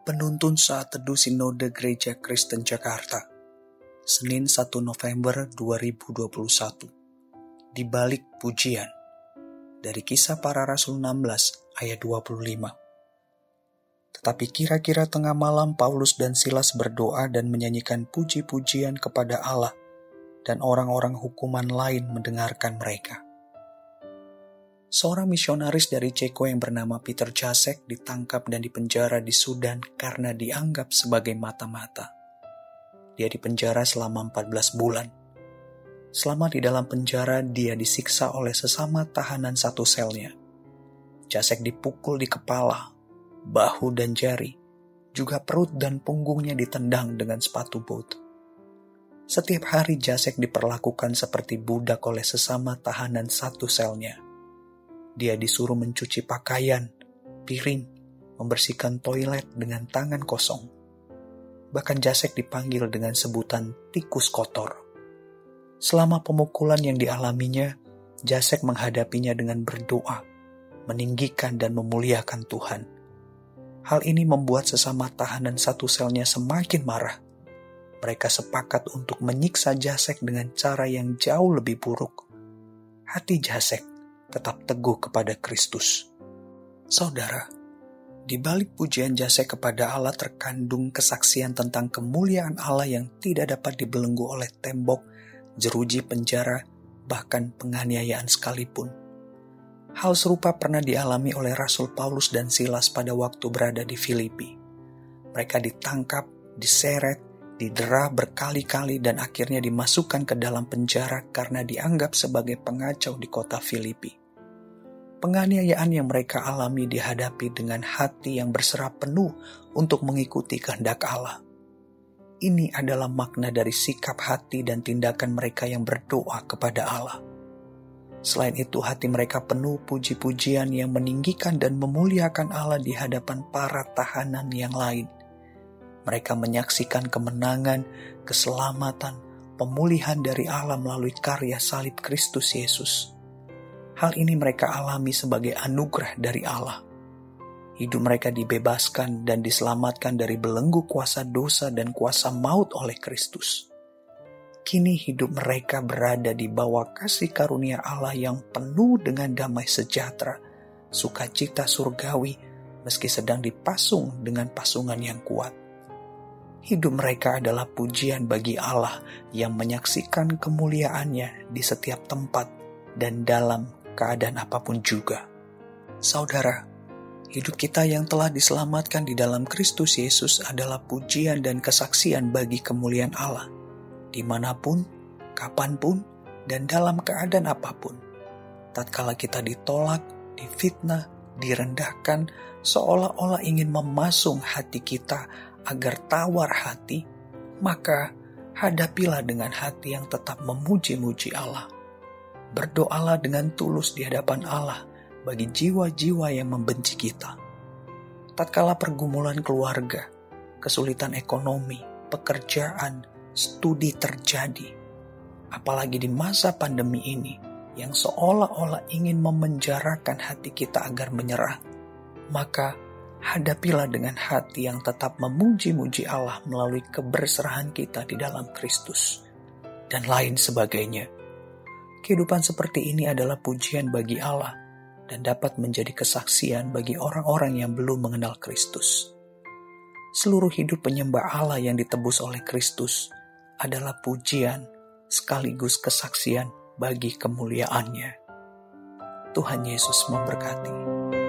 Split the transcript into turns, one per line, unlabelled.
Penuntun Saat Teduh Sinode Gereja Kristen Jakarta Senin 1 November 2021 Di balik pujian Dari kisah para rasul 16 ayat 25 Tetapi kira-kira tengah malam Paulus dan Silas berdoa dan menyanyikan puji-pujian kepada Allah dan orang-orang hukuman lain mendengarkan mereka seorang misionaris dari Ceko yang bernama Peter Jasek ditangkap dan dipenjara di Sudan karena dianggap sebagai mata-mata. Dia dipenjara selama 14 bulan. Selama di dalam penjara, dia disiksa oleh sesama tahanan satu selnya. Jasek dipukul di kepala, bahu dan jari, juga perut dan punggungnya ditendang dengan sepatu bot. Setiap hari Jasek diperlakukan seperti budak oleh sesama tahanan satu selnya dia disuruh mencuci pakaian, piring, membersihkan toilet dengan tangan kosong. Bahkan Jasek dipanggil dengan sebutan tikus kotor. Selama pemukulan yang dialaminya, Jasek menghadapinya dengan berdoa, meninggikan dan memuliakan Tuhan. Hal ini membuat sesama tahanan satu selnya semakin marah. Mereka sepakat untuk menyiksa Jasek dengan cara yang jauh lebih buruk. Hati Jasek tetap teguh kepada Kristus. Saudara, di balik pujian jasa kepada Allah terkandung kesaksian tentang kemuliaan Allah yang tidak dapat dibelenggu oleh tembok, jeruji penjara, bahkan penganiayaan sekalipun. Hal serupa pernah dialami oleh Rasul Paulus dan Silas pada waktu berada di Filipi. Mereka ditangkap, diseret, didera berkali-kali dan akhirnya dimasukkan ke dalam penjara karena dianggap sebagai pengacau di kota Filipi. Penganiayaan yang mereka alami dihadapi dengan hati yang berserah penuh untuk mengikuti kehendak Allah. Ini adalah makna dari sikap hati dan tindakan mereka yang berdoa kepada Allah. Selain itu, hati mereka penuh puji-pujian yang meninggikan dan memuliakan Allah di hadapan para tahanan yang lain. Mereka menyaksikan kemenangan, keselamatan, pemulihan dari Allah melalui karya salib Kristus Yesus. Hal ini mereka alami sebagai anugerah dari Allah. Hidup mereka dibebaskan dan diselamatkan dari belenggu kuasa dosa dan kuasa maut oleh Kristus. Kini hidup mereka berada di bawah kasih karunia Allah yang penuh dengan damai sejahtera, sukacita surgawi, meski sedang dipasung dengan pasungan yang kuat. Hidup mereka adalah pujian bagi Allah yang menyaksikan kemuliaannya di setiap tempat dan dalam keadaan apa pun juga. Saudara, hidup kita yang telah diselamatkan di dalam Kristus Yesus adalah pujian dan kesaksian bagi kemuliaan Allah, di mana pun, kapan pun, dan dalam keadaan apa pun. Tatkala kita ditolak, difitnah, direndahkan, seolah-olah ingin memasung hati kita agar tawar hati, maka hadapilah dengan hati yang tetap memuji-muji Allah Berdoalah dengan tulus di hadapan Allah bagi jiwa-jiwa yang membenci kita. Tatkala pergumulan keluarga, kesulitan ekonomi, pekerjaan, studi terjadi, apalagi di masa pandemi ini yang seolah-olah ingin memenjarakan hati kita agar menyerah, maka hadapilah dengan hati yang tetap memuji-muji Allah melalui keberserahan kita di dalam Kristus, dan lain sebagainya Kehidupan seperti ini adalah pujian bagi Allah dan dapat menjadi kesaksian bagi orang-orang yang belum mengenal Kristus. Seluruh hidup penyembah Allah yang ditebus oleh Kristus adalah pujian sekaligus kesaksian bagi kemuliaannya. Tuhan Yesus memberkati.